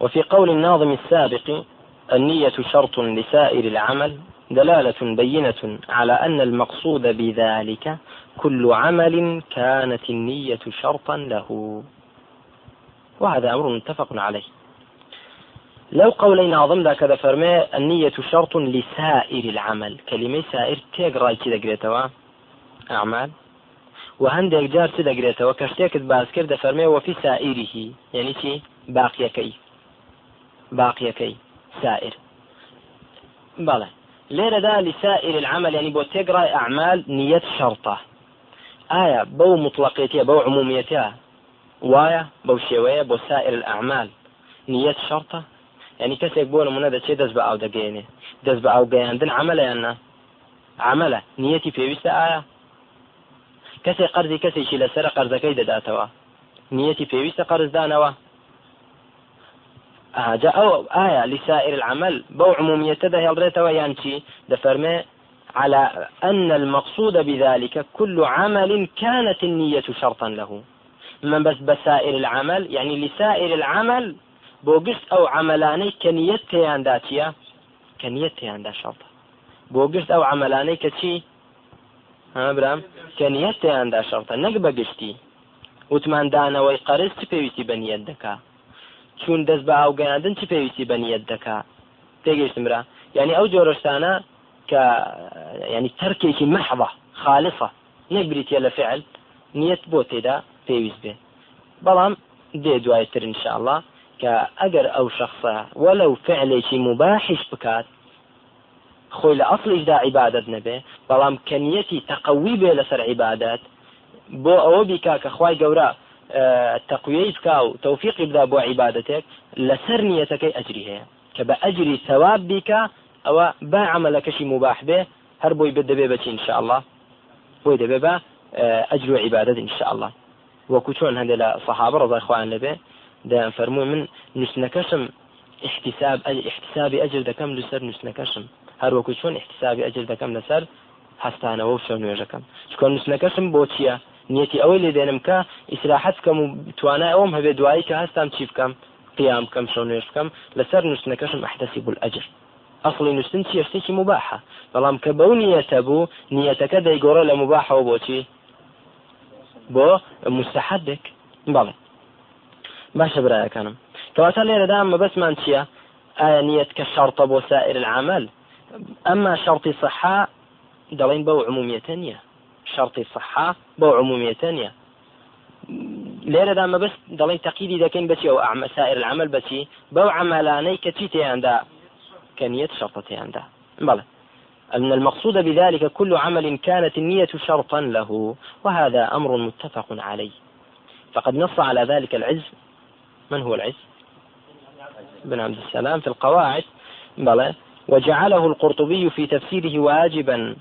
وفي قول الناظم السابق النية شرط لسائر العمل دلالة بينة على أن المقصود بذلك كل عمل كانت النية شرطا له. وهذا أمر متفق عليه. لو قولي ناظم ذا كذا فرمي النية شرط لسائر العمل. كلمة سائر تيقرأ كذا أعمال. وهندێک جار چ دەگرێتەوە کە شتێکت باسکرد دەفەرمێەوە فی سائریه یعنی چی باقیەکەی باقیەکەی سائر. بەڵێ. لێرەدا لسائر العمل يعني بۆ تێگڕای ئەعمال نیەت شەرتە ئایا بەو مطلقێتە بەو عمومیەتە وایە بەو شێوەیە بۆ سائر الأعمال نیەت شەرتە يعني کەسێک بۆ نمونە دەچێت دەست بە ئاو دەگەێنێ دەست بە ئاو گەیاندن عملە یاننا عملە. نیەتی پێویستە ئایا؟ کەسێ قەرزی کەسێکی لەسەر قەرزەکەی دەداتەوە. نیەتی پێویستە قەرزدانەوە. ئاجا ئەو ئایا لسائر العمل. بو عمومية ده يلريتوا يانشي دفرمي على أن المقصود بذلك كل عمل كانت النية شرطا له. من بس بسائر العمل يعني لسائر العمل بوقست أو عملاني كنية تيانداتيا كنية تياندا شرطة بوقست أو عملاني كتشي ها برام؟ کە دا شەڵتە نەک بەگشتی وتماندانەوەی قەرز چ پێویستی بەنیەت دەکا چون دەست بە ئاوگەاندن چ پێویستی بەنیەت دەکا؟ تێگەشتمرا یعنی ئەو جۆرەشتانە کە ینی تەرکێکی مەحڵە خالصە نەک بریتە لە فعل نیەت بۆ تێدا پێویست بێ. بەڵام دێ دوایتر انشاءله کە ئەگەر ئەو شخصە وەلو فعلێکی مباحش بکات خۆی لە ئەسڵیشدا عیبادت نەبێ بەڵام کەنیەتی تەقوی بێ لەسەر عیبادات بۆ ئەوە بیکا کە خی گەورە تەقویەی بکا و تەوفیقی بدا بۆ عیباەتێک لەسەر نیەتەکەی ئەجری هەیە کە بە ئەجری سەواب بیکە ئەوە با عملەکەشی مباح بێ هەر بۆی بدەبێ بچی انشاءله بۆی دەبێ بە ئەجر و عیبادت انشاءله وەکو چۆن هەندێک لە سەحابە ڕزای خوان لەبێ دەیان فەرمووی من نووسنەکەشم احتساب احتسابی ئەجر دەکەم لەسەر نووسنەکەشم. هەروەکو چۆن احتسابی ئەجر دەکەم لەسەر هەستانەوە و شەو نوێژەکەم. چکۆ نووسنەکەشم بۆ چییە؟ نیەتی ئەوەی لێ دێنم کە ئیسراحەت بکەم و توانای ئەوم هەبێ دوایی کە هەستام چی بکەم قیام بکەم شەو نوێژ بکەم لەسەر نووسنەکەشم ئەحتەسی بول ئەجر ئەصلی نووسن چی شتێکی مباحە بەڵام کە بەو نیەتە بوو نیەتەکە دەیگۆڕە لە مباحەوە بۆچی بۆ مستحدێک بەڵێ باشە برایەکانم کەواتە لێرەدا مەبەسمان چییە ئایا نیەت کە شەڕتە بۆ سائر العمل؟ ئەمما شەڕی صحا دەڵین بەو عمومیەتە نییە شەڕی صحا بەو عمومیەتە نییە لێرەدا مەبەست دەڵی تەقیدی دەکەین بچی ئەو ئەمە سائر العمل بچی بەو عملانەی کە چی تیاندا كنية شرطتياندا بلى. أن المقصود بذلك كل عمل كانت النية شرطا له وهذا أمر متفق عليه. فقد نص على ذلك العز. من هو العز؟ بن عبد السلام في القواعد. بلى. وجعله القرطبي في تفسيره واجبا.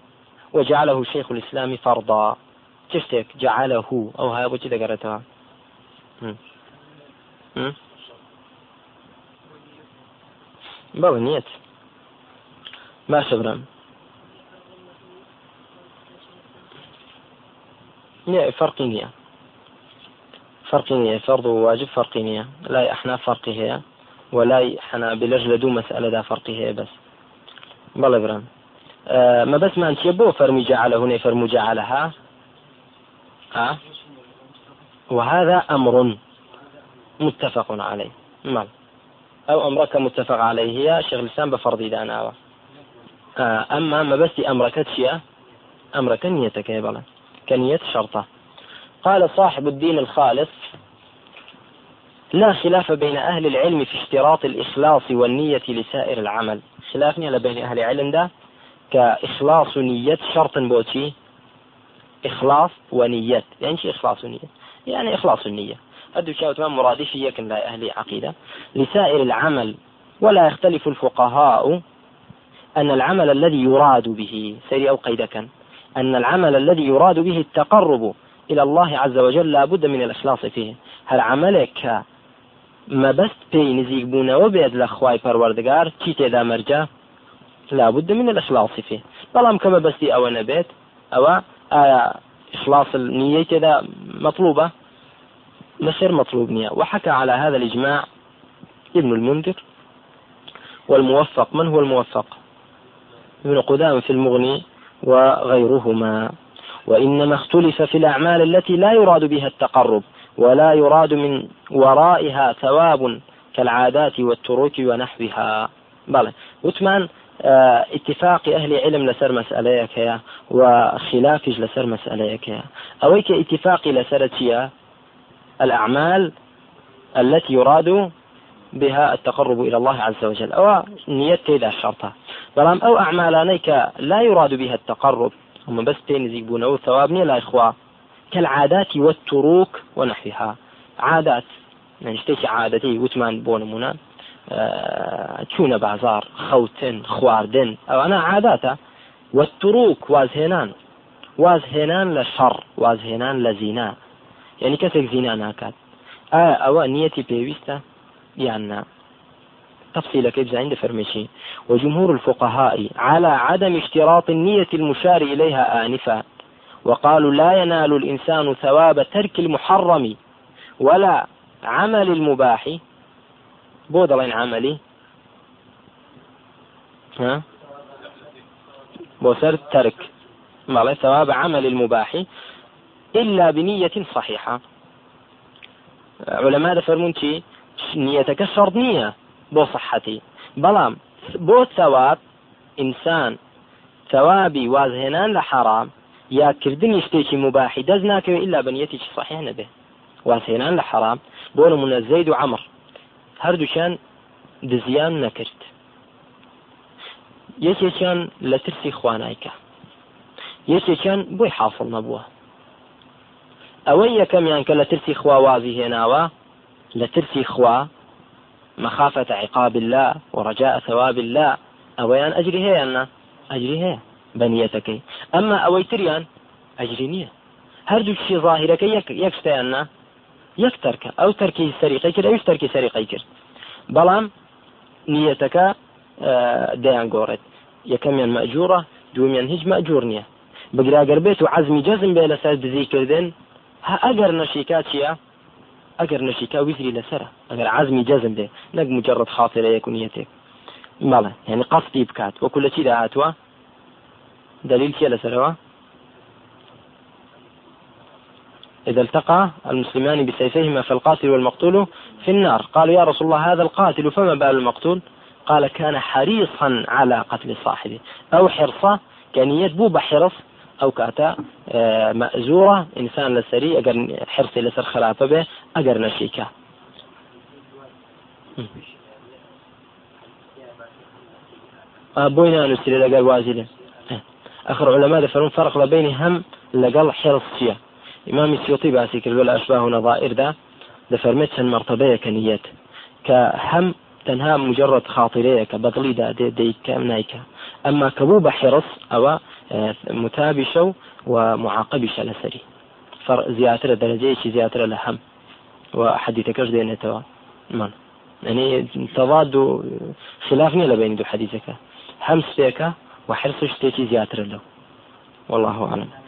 وجعله شيخ الإسلام فرضا. تشتك جعله. أو هاي أبو كذا قرأتها. نيت ما شبرم. نية فرق نية. فرق نية. فرض وواجب فرق نية. لا إحنا فرق هي ولا حنابلة لدو مسألة دا فرق هي بس. بەڵێ برم مەبەسمان چیە بۆ فەرمی جعله هنا فرمو جعلها. ها؟ وهذا أمر متفق عليه. مال أو أمرك متفق عليه. هي شيخ الإسلام بفرض داناوة أما ما بس أمرك تشيا أمرك نيتك يا كنية شرطة. قال صاحب الدين الخالص لا خلاف بين أهل العلم في اشتراط الإخلاص والنية لسائر العمل. خلافني بين أهل العلم ده؟ كإخلاص نية شرط بوتي إخلاص ونية. يعني شي إخلاص نية يعني إخلاص النية. هذا شيء تمام مرادفية كن لا أهل عقيدة. لسائر العمل ولا يختلف الفقهاء أن العمل الذي يراد به. سيري أو قيدك أن العمل الذي يراد به التقرب إلى الله عز وجل لا بد من الإخلاص فيه. هل عملك مەبەست پێی نزیک بوونەوە بێت لە خوای پەروەردگار چی تێدا مەرجە لابد من الإخلاص فيه. بەڵام کە مەبەستی ئەوە نەبێت ئەوە ئایا إخلاص النية كذا مطلوبة نسير مطلوب نية. وحكى على هذا الإجماع ابن المنذر والموفق. من هو الموفق؟ ابن قدام في المغني وغيرهما. وإنما اختلف في الأعمال التي لا يراد بها التقرب ولا يراد من ورائها ثواب كالعادات والتروك ونحوها. بلى. وثمان آه اتفاق أهل علم لسر مسألة يا وخلافج لسر مسألة يا. أويك اتفاق لسر الأعمال التي يراد بها التقرب إلى الله عز وجل. أو نية تيدا الشرطة بلام أو أعمالانيك لا يراد بها التقرب. هم بس تنزيبون أو ثوابني لا إخوة. كالعادات والتروك ونحوها. عادات. يعني شتيش عادتي وتمان بونمونا أه تشونا بازار خوتن خواردن. أو أنا عاداتا والتروك وازهنان وازهنان لشر وازهنان لزنا. يعني كسك زنا ناكات. آه أو نيتي بيويستا يعني تفصيل كيف عند فرمشي. وجمهور الفقهاء على عدم اشتراط النية المشار إليها آنفا. وقالوا لا ينال الإنسان ثواب ترك المحرم ولا عمل المباح. بودلين عملي ها؟ بوسر ترك مالي ثواب عمل المباح إلا بنية صحيحة. علماء فرمون شي نيتك شرط نية بۆ صحەتی بەڵام بۆ ثەواب ئینسان ثەوابی وازهێنان لە حرام یاکردنی شتێکی دەست ناکەوێت ئللا بەنیەتێکی صحیح نەبێ وازهێنان لە حرام بۆ نمونە زەید و عمر هەردووچیان دزیان نەکرد. یەکێکیان لە ترسی خوانایکە. یەکێکیان بۆی حاصل نەبووە. ئەوەی یەکەمیان کە لە ترسی خوا وازی هێناوە لە ترسی خوا مخافة عقاب الله ورجاء ثواب الله أويان أجري هي أنا أجري هي بنيتك أما أويتريان أجري نية هردو شي ظاهرك يك يكشتي أنا يكترك أو تركي سريقي كر أو تركي سريقي كر بلام نيتك آه، ديان قورت. يكميان مأجورة دوميان هج مأجور نية. بقرا قربيت وعزمي جزم بين أساس بزي كردن ها أقر نشيكات ئەگەر نەشیکا ویزری لەسرە ئەگەر عزمی جەزم دێ نەک مجرد خاطرە یەک نیەتێک بەڵێ يعني قصدي بكات. وكل شيء دعاتوا دليل كي لسروا إذا التقى المسلمان بسيفيهما فالقاتل والمقتول في النار. قالوا يا رسول الله هذا القاتل فما بال المقتول؟ قال كان حريصا على قتل صاحبه أو حرصة كان يدبو بحرص ئەو کاتە مەزورە ئینسان لەسەری ئەگەر حرسی لەسەر خراپە بێ ئەگەر نەشیکە بۆی نانووسری لەگەر وازی لێ آخر علماء دەفرون فرق لە هەم حرص چییە ئیمامی سیوتی باسی کرد لە ئەشباه و نظائردا دەفەرمێت چەند مرتبەیە کە نیەت کە هەم تەنها مجرد خاطرەیە کە بەدڵیدا دێ دەیکەم نایکە ئەمما کە بوو بە حرص ئەوە متابشة ومعاقبشة لسري فرق زياتر درجة زياتر لهم. وحديثك دينتوا من؟ يعني تضاد خلافني لبين دو حديثك. هم ستيك وحرص شتيكي زياتر له والله أعلم.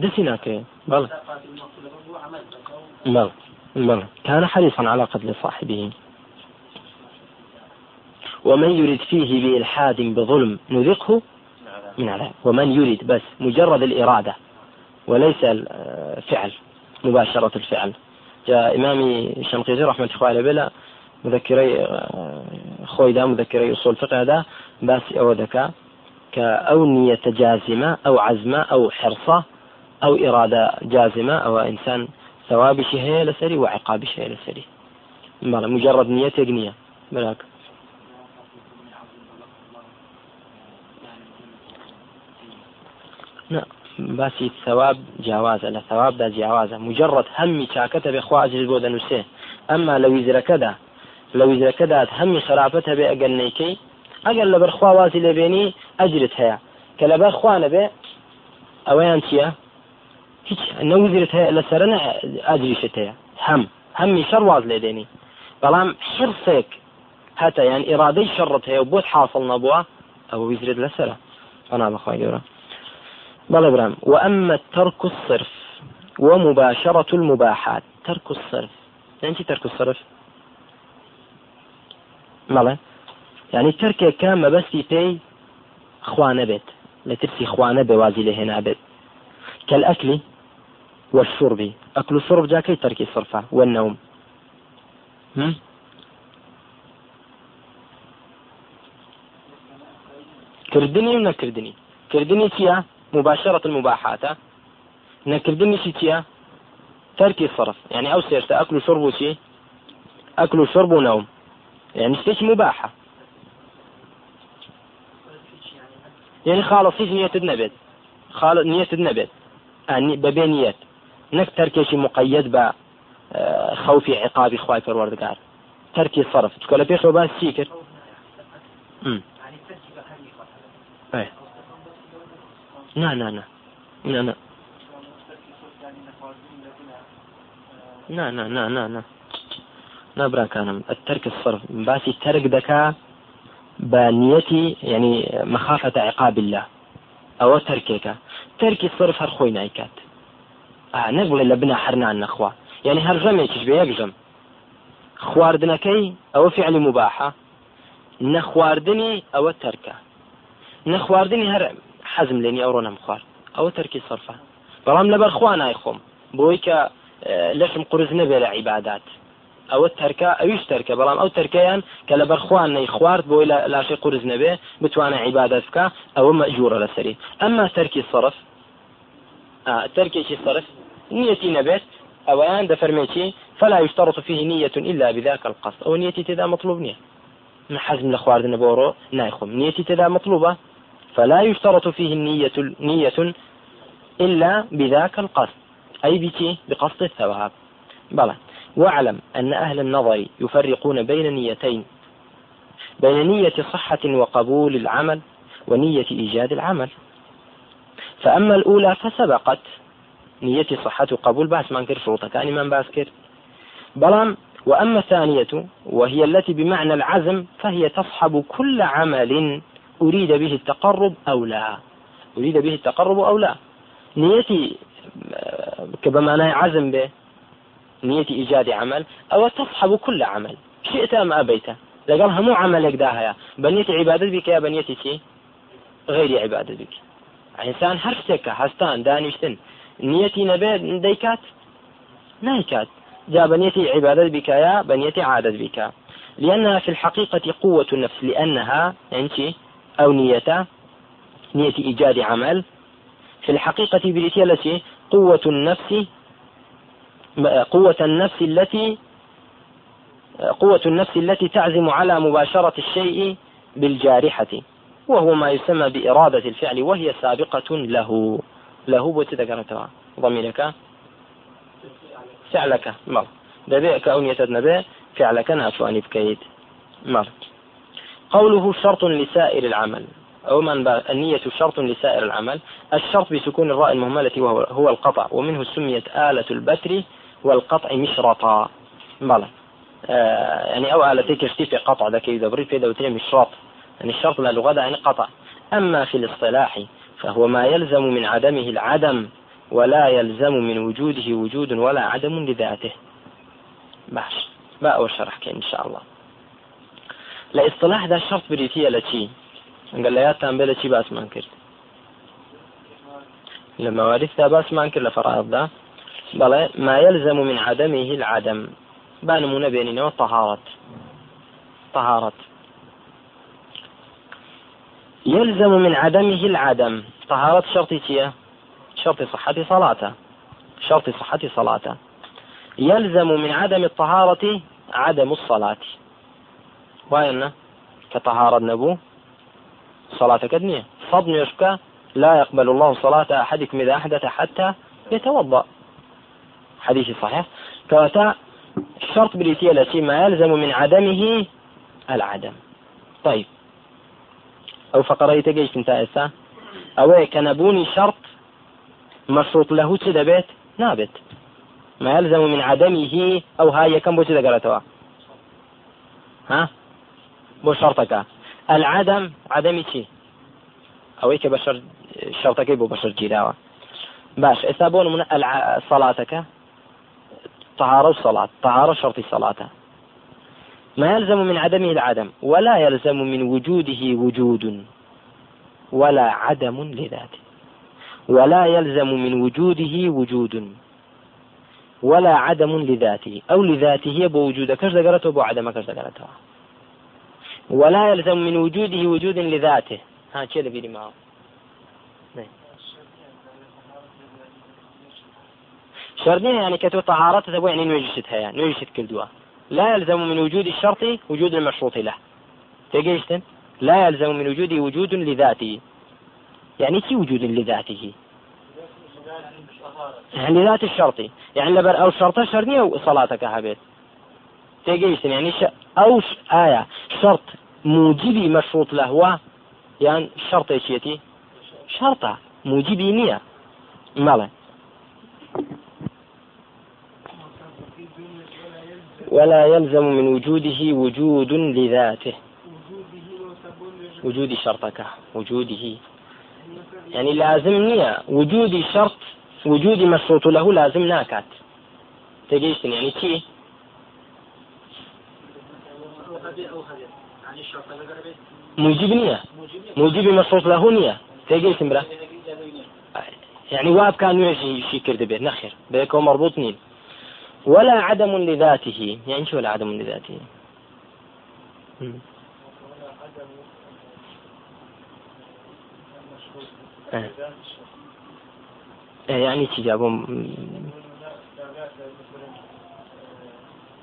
دسيناك بل بل بل كان حريصا على قتل صاحبه. ومن يرد فيه بإلحاد بظلم نذقه من عذاب. ومن يريد بس مجرد الإرادة وليس الفعل مباشرة الفعل. جاء إمامي الشنقيطي رحمة الله بلا مذكري خويدا مذكري أصول فقه هذا بس أو ذكاء كأو نية جازمة أو عزمة أو حرصة ئەو ئێرادە جازمە ئەوە ئینسان سەوابشی هەیە لەسەری و عقابش هەیە لەسەری. بەڵە مجرد نیە تێک نییە. براک. باسی سەواب جیاوازە لە سەوابدا جیاوازە. مجرد هەممی چاکەتە بێ خوازل بۆ دەنووسێ. ئەمما لە ویزرەکەدا لە ویزەکەدات هەممی خراپەتە بێ ئەگەر نیکەی ئەگەر لە بەرخوازی لەبێنی ئەجرت هەیە. کە لەبەر خوانە بێ ئەوەیان چییە؟ هیچ نەوزرت هەیە لە سەرە ئاجریشت هەیە هەم هەممی شەر واز لێ دێنی. بەڵام حرسێک هەتا یان ئێرادەی شەڕت هەیە بۆت حاصل نەبووە ئەوە ویزرت لەسرە فنا بەخوای گەورە. بەڵێ برام وأما ترك الصرف ومباشرة المباحات. ترك الصرف. يعني ترك الصرف؟ مەڵێ يعني تركێک کە مەبەستی پێی خوانە بێت. لە ترسی خوانە بێوازی لە هێنا بێت. كالأكل والشرب. أكل الشرب جا كي ترك الصرفة والنوم. هم؟ كردني ونكردني كردني؟ تيا مباشرة المباحات. نكردني شي تيا ترك الصرف. يعني أو سيرت أكل وشرب وشي؟ أكل وشرب ونوم. يعني شتيش مباحة؟ يعني خالص نية النبت خالص نية النبت يعني ببينيات. نك تركيشي مقيد ب خوفی عقابی خوای پەروەردگار. تەرکی صرف. چکە لە پێشەوە باس چی کرد؟ نا نا نا نا نا نا نا نا نا نا نا براكانم الترك الصرف باسي ترك دكا بنيتي يعني مخافة عقاب الله. أو تركيك تركي الصرف هر خوي نايكات آه نقول إلا بنا حرنا النخوة يعني هر ژەمێکیش بێ یەک ژەم خواردنەکەی ئەوە فعلی مباحە نەخواردنی ئەوە تەرکە. نەخواردنی هەر حەزم لێنی ئەوڕۆ نەم خوارد ئەوە تەرکی سەرفە. بەڵام لەبەر خوا نایخۆم. بۆی کە لەشم قرس نەبێ لە عیبادات. ئەوە تەرکە ئەویش تەرکە. بەڵام ئەو تەرکەیان کە لە بەرخواان نەی خوارد بۆی لاشی قرس نەبێ بتوانە عیبادات بکە ئەوە مەجوورە لەسەری. ئەمما تەرکی سەرف تەرکێکی سەرف نیەتی نەبێت أوان دفرميتي فلا يشترط فيه نية إلا بذاك القصد. أو نيتي تذا مطلوب نية. من حزم لخوارد نبورو نايخم نيتي تذا مطلوبة فلا يشترط فيه النية نية إلا بذاك القصد. أي بتي بقصد الثواب. بلى. واعلم أن أهل النظر يفرقون بين نيتين. بين نية صحة وقبول العمل ونية إيجاد العمل. فأما الأولى فسبقت. نيتي صحة قبول باس ما انكر شروطها كان من باس كر بلام وأما الثانية وهي التي بمعنى العزم فهي تصحب كل عمل أريد به التقرب أو لا. أريد به التقرب أو لا. نيتي كبمعنى عزم به نيتي إيجاد عمل أو تصحب كل عمل. شئت أم أبيت؟ لقال همو عملك داهيا بنيتي عبادة بك يا بنيتي غير عبادة بك. إنسان هەر هستان دانيشتن نيتي نبيت ديكات نايكات جاء بنيتي عبادة بك يا بنيتي عادة بك لأنها في الحقيقة قوة النفس لأنها يعني أو نية نية إيجاد عمل. في الحقيقة بريتي التي قوة النفس قوة النفس التي قوة النفس التي تعزم على مباشرة الشيء بالجارحة. وهو ما يسمى بإرادة الفعل وهي سابقة له. له بۆ چ دەگەڕێتەوە ضميرەکە فعلەکە مەڵ دەبێ کە ئەو نیەتت نەبێ فعلەکە ناتوانانی قوله شرط لسائر العمل. أو من النية شرط لسائر العمل. الشرط بسكون الراء المهملة وهو هو القطع. ومنه سميت آلة البتر والقطع مشرطا. بلى آه يعني أو آلة كشتي قطع ذاك إذا بريد في ذا مشرط. يعني الشرط لا لغة يعني قطع. أما في الاصطلاح فهو ما يلزم من عدمه العدم ولا يلزم من وجوده وجود ولا عدم لذاته. باش. با أول شرح كين إن شاء الله. لاصطلاح ذا شرط بريتية لتي قال لي ياتان بلا شي بأس ما انكرت لما وارث بأس ما أنكر لفرائض ذا. بل ما يلزم من عدمه العدم. بأن منبين طهارة طهارة. يلزم من عدمه العدم. طهارة شرط تيه شرط صحة صلاته. شرط صحة صلاته. يلزم من عدم الطهارة عدم الصلاة. وين كطهارة النبو صلاة كدنية. صدم يشكى لا يقبل الله صلاة أحدكم إذا أحدث حتى يتوضأ. حديث صحيح. كواتا الشرط بريتية التي ما يلزم من عدمه العدم. طيب. ئەو فقڕەی گەیشتن تا ئێستا ئەوەیە کە نەبوونی شەڕت مەشروط لەهوو چ دەبێت ما يلزم من عدمه أو هاي كم بوجه ذكرتها ها؟ بو شرطك. العدم عدم شي أو إيك بشر شرطك بو بشر جيراوة باش إسابون من صلاتك. طهارة وصلاة طهارة شرط صلاته. ما يلزم من عدمه العدم ولا يلزم من وجوده وجود ولا عدم لذاته ولا يلزم من وجوده وجود ولا عدم لذاته أو لذاته بوجود كش ذكرته بو عدم كش ذكرته. ولا يلزم من وجوده وجود لذاته. ها كذا بيري معه. شرطين يعني كتو طهارته يعني نوجشتها يعني نوجشت كل دواء. لا يلزم من وجود الشرط وجود المشروط له. تجيشتن لا يلزم من وجوده وجود لذاته. يعني شي وجود لذاته؟ يعني ذات الشرطي يعني لبر أو شرطة شرطية صلاتك هبيت تيجيشتن يعني ش... أو ش... آية. شرط موجبي مشروط له يعني شرط ايشيتي شرطة. موجبي نية. ماله؟ ولا يلزم من وجوده وجود لذاته. وجود شرطك وجوده. يعني لازم نية وجود شرط وجود مشروط له لازم ناكات تجيش يعني كي موجب نية موجب مشروط له نية. تجيش برا يعني واب كان يعشي شي كرد به نخر بيكو مربوط نين. ولا عدم لذاته. يعني شو ولا عدم لذاته؟ إيه. إيه، يعني شي جابهم.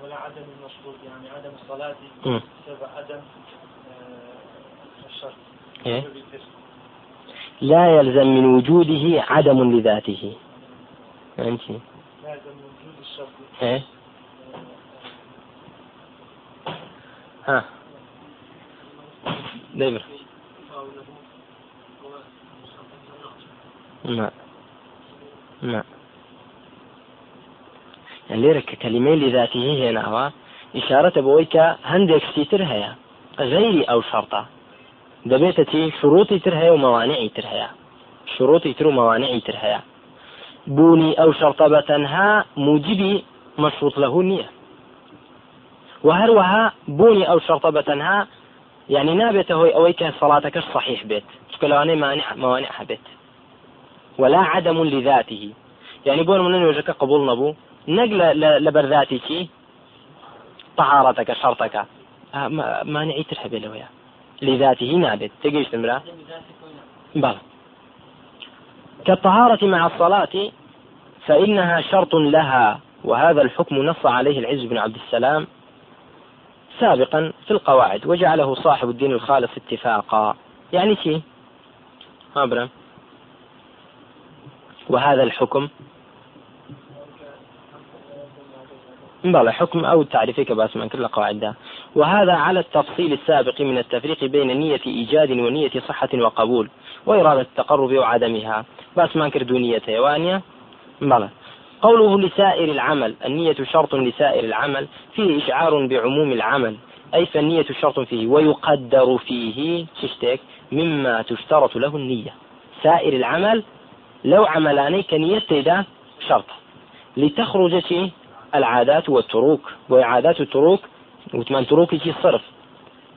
ولا عدم المشروط يعني عدم الصلاة بسبب عدم آه، الشرط إيه؟ لا يلزم من وجوده عدم لذاته. لازم وجود الشرط إيه؟ ها. دايما. نعم نعم يعني ليرك كلمة لذاته هنا هو إشارة بويك هندك ستيتر هيا غيري أو شرطة. دبيتتي شروطي ترهيا وموانعي ترهيا. شروطي ترو موانعي ترهيا. بوني أو شرطة تنها موجبي مشروط له النية وهروها بوني أو شرطة تنها يعني نابته هو أويك صلاتك صحيح بيت. لو مانع موانعها بيت. ولا عدم لذاته. يعني بون من وجهك قبول نبو نقل لبرذاتي كي طهارتك شرطك. آه مانعي ترحب له لذاته نابت. تقيش تمرة بلى. كالطهارة مع الصلاة فإنها شرط لها. وهذا الحكم نص عليه العز بن عبد السلام سابقا في القواعد وجعله صاحب الدين الخالص اتفاقا. يعني شيء إبراهيم وهذا الحكم؟ بلى حكم أو تعريفي كباس من كل القواعد ده. وهذا على التفصيل السابق من التفريق بين نية إيجاد ونية صحة وقبول وإرادة التقرب وعدمها. بس ما انكر نيته وانيا بلى قوله لسائر العمل النية شرط لسائر العمل فيه إشعار بعموم العمل. أي فالنية شرط فيه ويقدر فيه تشتك مما تشترط له النية. سائر العمل لو عملاني كنية ده شرط لتخرج العادات والتروك وعادات التروك وثمان تروك شي صرف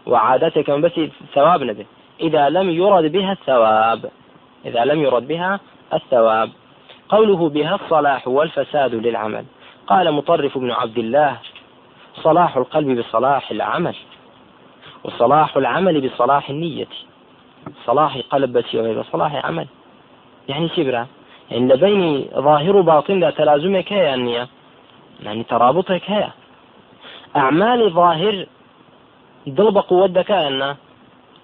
وعاداتك كمان بس ثواب نبي. إذا لم يرد بها الثواب إذا لم يرد بها الثواب. قوله بها الصلاح والفساد للعمل. قال مطرف بن عبد الله صلاح القلب بصلاح العمل وصلاح العمل بصلاح النية صلاح قلب وغير صلاح عمل. يعني شبرة يعني بين ظاهر وباطن لا تلازمك هي النية يعني ترابطك هي أعمال ظاهر ضلب قوة ذكاء أن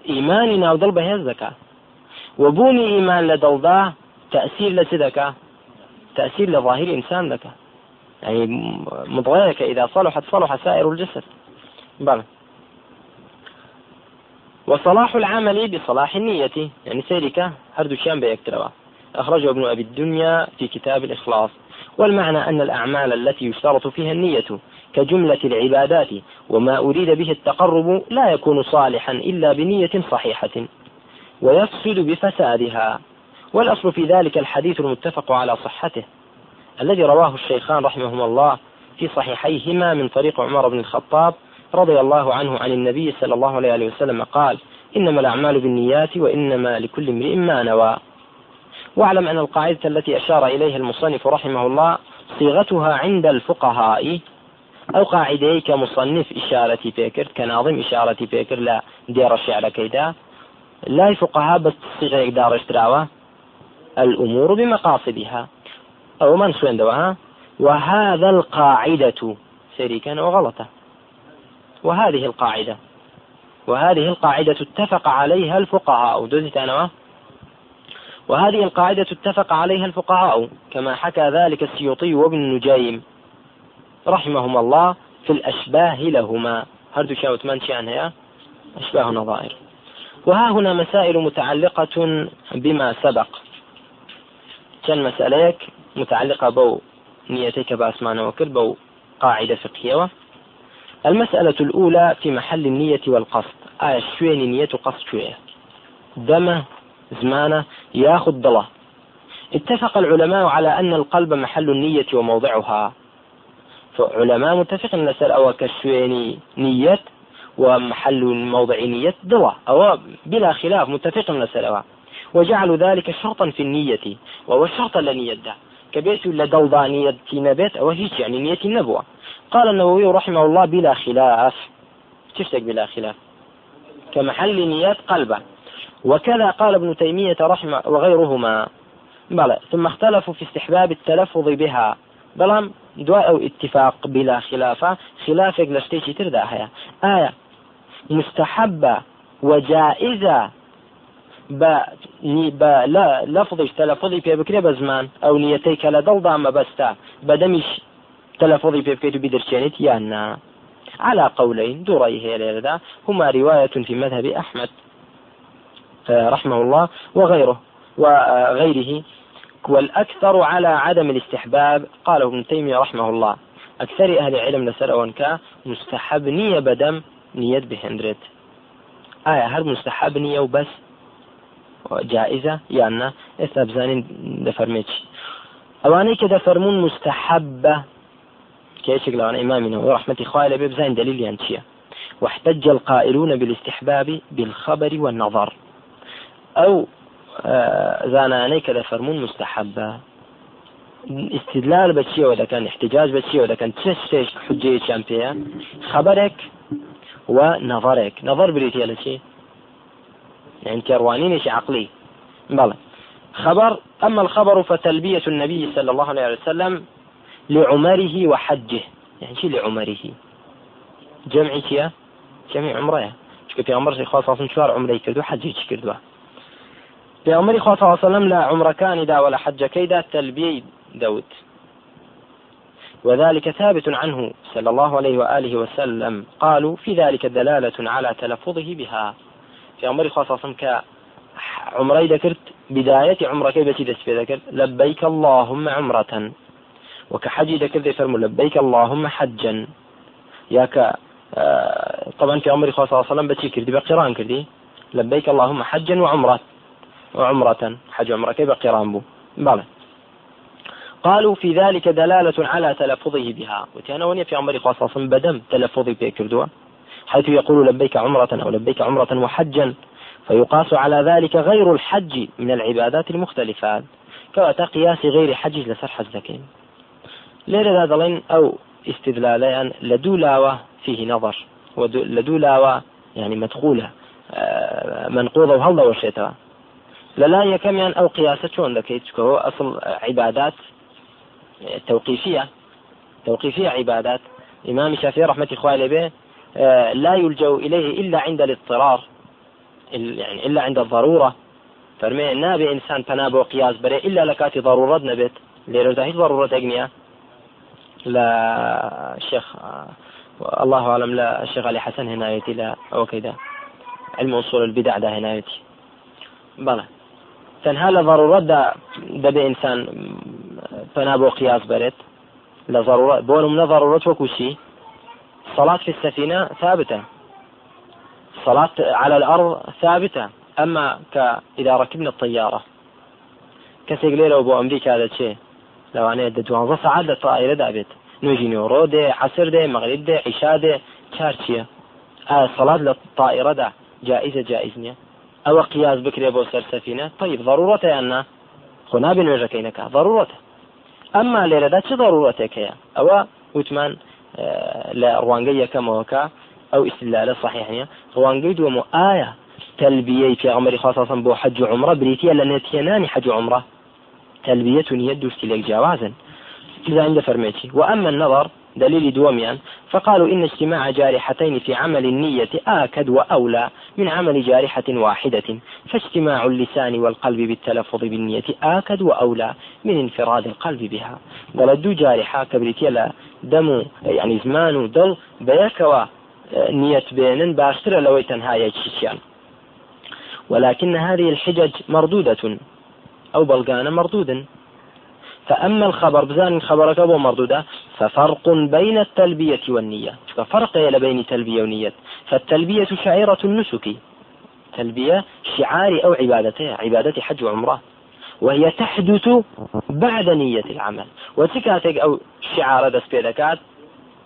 إيماننا وضلب هي الزكاة وبوني إيمان لدلضاه تأثير لسدك تأثير لظاهر إنسان لك. يعني مضغيك إذا صلحت صلح سائر الجسد. بلى. وصلاح العمل بصلاح النية. يعني سيرك هردو شام بيكتروا أخرجه ابن أبي الدنيا في كتاب الإخلاص. والمعنى أن الأعمال التي يشترط فيها النية كجملة العبادات وما أريد به التقرب لا يكون صالحا إلا بنية صحيحة. ويفسد بفسادها. والأصل في ذلك الحديث المتفق على صحته الذي رواه الشيخان رحمهما الله في صحيحيهما من طريق عمر بن الخطاب رضي الله عنه عن النبي صلى الله عليه وسلم قال إنما الأعمال بالنيات وإنما لكل امرئ ما نوى. واعلم أن القاعدة التي أشار إليها المصنف رحمه الله صيغتها عند الفقهاء أو قاعدة كمصنف إشارة فكر كناظم إشارة فكر لا دير الشعر كيدا لا فقهاء بس صيغة يقدر اشتراوا الأمور بمقاصدها. أو من سوين دواها وهذا القاعدة. شريكا وغلطة. وهذه القاعدة. وهذه القاعدة اتفق عليها الفقهاء. دوزت أنا وهذه القاعدة اتفق عليها الفقهاء كما حكى ذلك السيوطي وابن نجيم رحمهما الله في الأشباه لهما. هردو شاوت من عنها أشباه نظائر. وها هنا مسائل متعلقة بما سبق. كان مسأليك متعلقة بو نيتك بأسمان وكل بو قاعدة فقهية. المسألة الأولى في محل النية والقصد. آية شوين نية قصد شوية. دمه زمانه ياخذ ضله اتفق العلماء على أن القلب محل النية وموضعها. فعلماء متفقين نسأل أو كشويني نية ومحل موضع نية ضله أو بلا خلاف متفق نسأل وجعلوا ذلك شرطا في النية وهو الشرط لنية كبيت ولا دلضا نية؟ نبات أو هيك يعني نية النبوة. قال النووي رحمه الله بلا خلاف. تشتك بلا خلاف؟ كمحل نيات قلبة. وكذا قال ابن تيمية رحمه وغيرهما. بلى ثم اختلفوا في استحباب التلفظ بها. بلام دواء أو اتفاق بلا خلافة خلافك لشتيشي ترداها. آية. مستحبة وجائزة با با لا لفظش تلفظي في بكري بزمان أو نيتيك لدل ضام بستا بدمش تلفظي في بكري بدرشانيت يانا على قولين دري هي هما رواية في مذهب أحمد. رحمه الله وغيره وغيره والأكثر على عدم الاستحباب قاله ابن تيمية رحمه الله. أكثر أهل العلم نسأل أونكا مستحب نية بدم نية بهندرت. آية هل مستحب نية وبس؟ جائزة يعني بزانين دفرميتش. أواني كده فرمون مستحبة. كيشك لو أنا إمامنا ورحمة إخوائي بزين دليل ينشيه واحتج القائلون بالاستحباب بالخبر والنظر. أو آه، زاناني كذا فرمون مستحبة. استدلال ولا كان احتجاج بشيء ولا كان تشتش حجية شامبيا خبرك ونظرك. نظر على شيء؟ يعني كروانين شيء عقلي. بلى. خبر أما الخبر فتلبية النبي صلى الله عليه وسلم لعمره وحجه. يعني شيء لعمره؟ جمعي كيا؟ جمع عمره شكو في عمر خاصة شوار عمره خوا وسلم لا عمرەکانیدا ولا حجەکەیدا تەلبیەی دەوت وذلك ثابت عنه صلى الله عليه وآله وسلم. قالوا في ذلك دلالة على تلفظه بها. في عمر خاصة ك عمري ذكرت بداية عمرك بتي دس ذكرت لبيك اللهم عمرة. وكحجي ذكرت فرمو لبيك اللهم حجا. ياك آه طبعا في عمر صلى الله عليه كردي بقران كردي. لبيك اللهم حجا وعمرة. وعمرة. حج عمرة كيف قران بو؟ بلى. قالوا في ذلك دلالة على تلفظه بها. وتانا وني في عمر خاصة بدم تلفظي في كردوا. حيث يقول لبيك عمرة أو لبيك عمرة وحجا فيقاس على ذلك غير الحج من العبادات المختلفات كواتا قياس غير حج لسر حزكين ليرة هذا أو استدلاليا لدولاوة فيه نظر ولدولاوة يعني مدخولة آه، منقوضة وهلا وشيتها للا يكميان أو قياسة شون هو أصل عبادات توقيفية توقيفية عبادات. إمام الشافعي رحمة الله به آه، لا يلجأ إليه إلا عند الاضطرار يعني إلا عند الضرورة. نابي إنسان تنابو قياس بري إلا لكاتي ضرورة نبت ليرو هيك ضرورة أغنية لا الشيخ آه، الله أعلم لا الشيخ علي حسن هنايتي لا أو كذا. علم أصول البدع ده هنايتي بلى. تەنها لە ضرورەتدا دەبێ ئینسان فنا بۆ قیاس بێت لە ضرورة بۆ منە ضرورەت وەکوشی صلاة في السفينة ثابتة. صلاة على الأرض ثابتة. أما إذا ركبنا الطيارة. كسيق ليلة وبو أمريكا هذا شيء. لو أنا دوانزة ساعات للطائرة دابت. نوێژی نۆڕۆ دێ عسر دێ مەغریب دێ عیشا دێ چار چییە ئایا سەڵات لە تائیرەدا جائزە جائز نییە ئەوە قیاز بکرێ بۆ سەرسەفینە طيب ضرورەتە یاننا خۆ نابێ نوێژەکەی نەکە ضرورەتە ئەمما لێرەدا چه ضرورەتێک هەیە ئەوە وتمان لە ڕوانگەی یەکەمەوەکە ئەو ئیسلالە صحیحنیە. ڕوانگەی دووەمە ئایا تلبية في عمر خاصة بو حج عمرة بريتيا لنتينان حج عمرة تلبية يد لك جوازا إذا عند فرميتي وأما النظر دليل دوميان فقالوا إن اجتماع جارحتين في عمل النية آكد وأولى من عمل جارحة واحدة. فاجتماع اللسان والقلب بالتلفظ بالنية آكد وأولى من انفراد القلب بها. دلدو جارحة كبريتيا دم يعني زمان دل بيكوا نية بينن باشتر لو تنهاية شيشان ولكن هذه الحجج مردودة أو بلغان مردودا فأما الخبر بزان خبرك أبو مردودة ففرق بين التلبية والنية. ففرق بين تلبية ونية. فالتلبية شعيرة النسك. تلبية شعار أو عبادته عبادة حج وعمرة. وهي تحدث بعد نية العمل. وتكاتك أو شعار دس بيدكات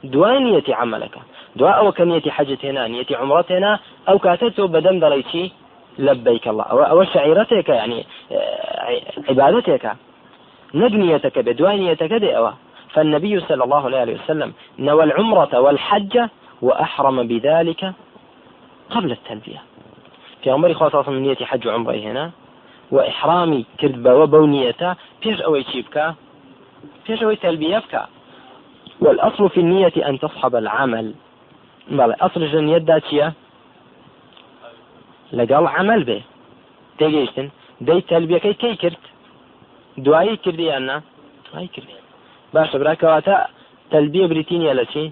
دوانية عملك. دواء أو كنية حجة هنا نية عمرة هنا أو كاتته بدم دريتي لبيك الله. أو نبنيتك بدوانيتك دئوة فالنبي صلى الله عليه وسلم نوى العمرة والحج وأحرم بذلك قبل التلبية. في عمر خاصة من نية حج عمره هنا وإحرامي كذبة وبونيته بيش أوي تشيبك بيش أوي تلبيتك والأصل في النية أن تصحب العمل. أصل النية داتشية لەگەڵ عمل بێ تێگەیشتن دەی تەلبیەکەی کەی کرد دوایی کردی یاننا ئای کردی. باشە براکەواتە تلبية بريتينيا لشي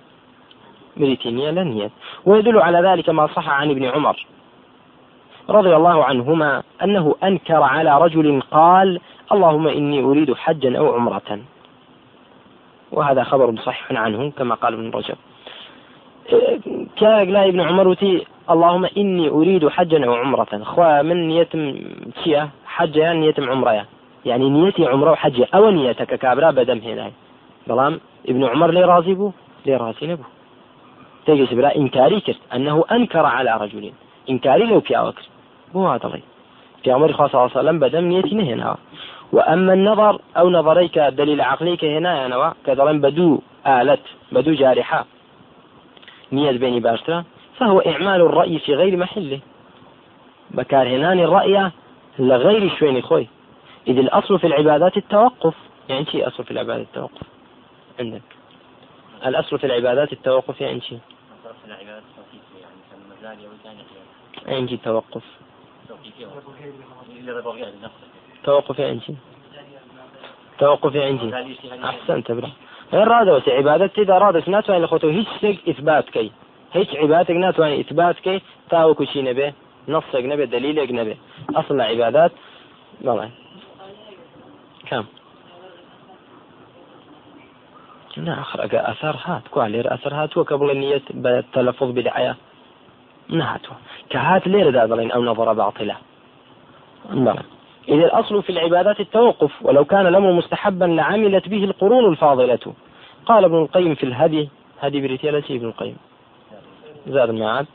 بريتينيا لنيت ويدل على ذلك ما صح عن ابن عمر. رضي الله عنهما أنه أنكر على رجل قال اللهم إني أريد حجا أو عمرة. وهذا خبر صحيح عنه كما قال ابن رجب. كان لا ابن عمر وتي اللهم إني أريد حجا أو عمرة. خوا من نيتم شيا حجة نيتم عمرة يعني نيتي عمرة وحجة أو نيتك كابرا بدم هنا بلام ابن عمر لي راضي بو؟ لي راضي نبو. تيجي بلا إنكاري كرت. أنه أنكر على أوكر. بو هذا الله في عمر خاصة صلى الله عليه وسلم بدم نيتي هنا. وأما النظر أو نظريك دليل عقليك هنا أنا كذلك بدو آلت بدو جارحة. نية بيني باشترا. فهو إعمال الرأي في غير محله. بكارهنان الرأي لغير شوين خوي. إذ الأصل في العبادات التوقف. يعني شيء أصل في العبادات التوقف؟ عندك. الأصل في العبادات التوقف يعني شيء. يعني شيء توقف. توقف يعني شيء. توقف يعني شيء. أحسنت برا غير رادة عبادة إذا رادت ناتوان لخوتو هيش إثبات كي. هیچ عیباتێک ناتوانانی ئیتبات بکەیت تاوەکو چی نەبێ نەسێک نەبێ دلیلێک نەبێ ئەسڵ لە عیبادات ناخر ئەگە ئەثار هات. کوا لێر ئەثر هاتووە کە بڵێ نیەت بە تەلەفظ بدعە نهاتوە کە هات لێرەدا دەڵێن ئەو نظرة باطلة. بەڵێ إذا الأصل في العبادات التوقف ولو كان الأمر مستحبا لعملت به القرون الفاضلة. قال ابن القيم في الهدي هدي بريتيالة ابن القيم. زاد المعاد.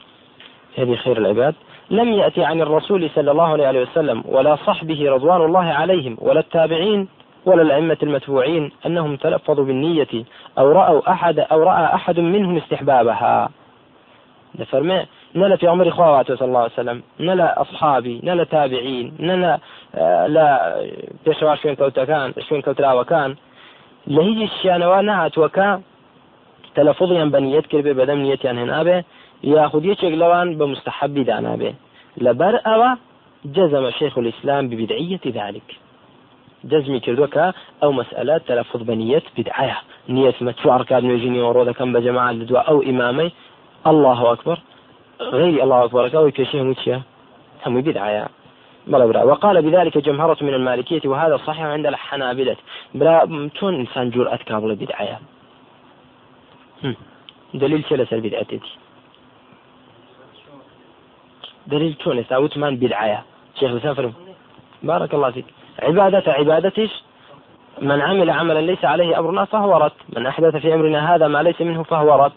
هذه خير العباد. لم يأتي عن الرسول صلى الله عليه وسلم ولا صحبه رضوان الله عليهم ولا التابعين ولا الأئمة المتبوعين أنهم تلفظوا بالنية أو رأوا أحد أو رأى أحد منهم استحبابها. فرمي نلا في عمر خواته صلى الله عليه وسلم نلا أصحابي نلا تابعين نلا آه لا بيشوا شوين كوتا كان شوين كوتا وكان. لهي الشيانوا نهات وكان تلفظيا بنيت كربي بدم نيتيان ياخذ يشيك لوان بمستحب دانابه لبر أو جزم شيخ الإسلام ببدعية ذلك جزمي كردوكا أو مسألة تلفظ بنية بدعية نية متشو أركاد نيجيني ورودا كم بجماعة لدواء أو إمامي الله أكبر غير الله أكبر أو كشيه متشيا هم بدعية وقال بذلك جمهرة من المالكية وهذا صحيح عند الحنابلة بلا تون إنسان جرأة كابل بدعية دليل لەسەر بدعەتێتی دليل چۆن ئێستا وتمان بدعایە شيخ لسان فرم بارك الله فيك. عبادة عبادتش من عمل عملا ليس عليه أمرنا فهو رد. من أحدث في أمرنا هذا ما ليس منه فهو رد.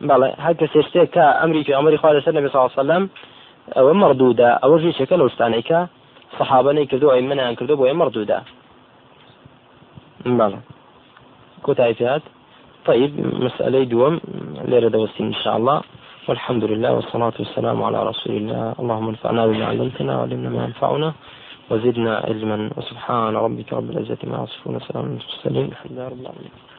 کەسێ شتێک کە ئەمری في خوا لەسەر نبی صلی الله عليه وسلم ئەوە مردوودە ئەوە ژیشەکە لە وستانێکە صحابەی کردو ئەی منیان کردو بۆ ئێ مردوودە بەڵێ کۆتایی فات طيب مسألة دوم ليرة دوستين إن شاء الله. والحمد لله والصلاة والسلام على رسول الله. اللهم انفعنا بما علمتنا وعلمنا ما ينفعنا وزدنا علما. وسبحان ربك رب العزة ما يصفون. وسلام على المرسلين. الحمد لله رب العالمين.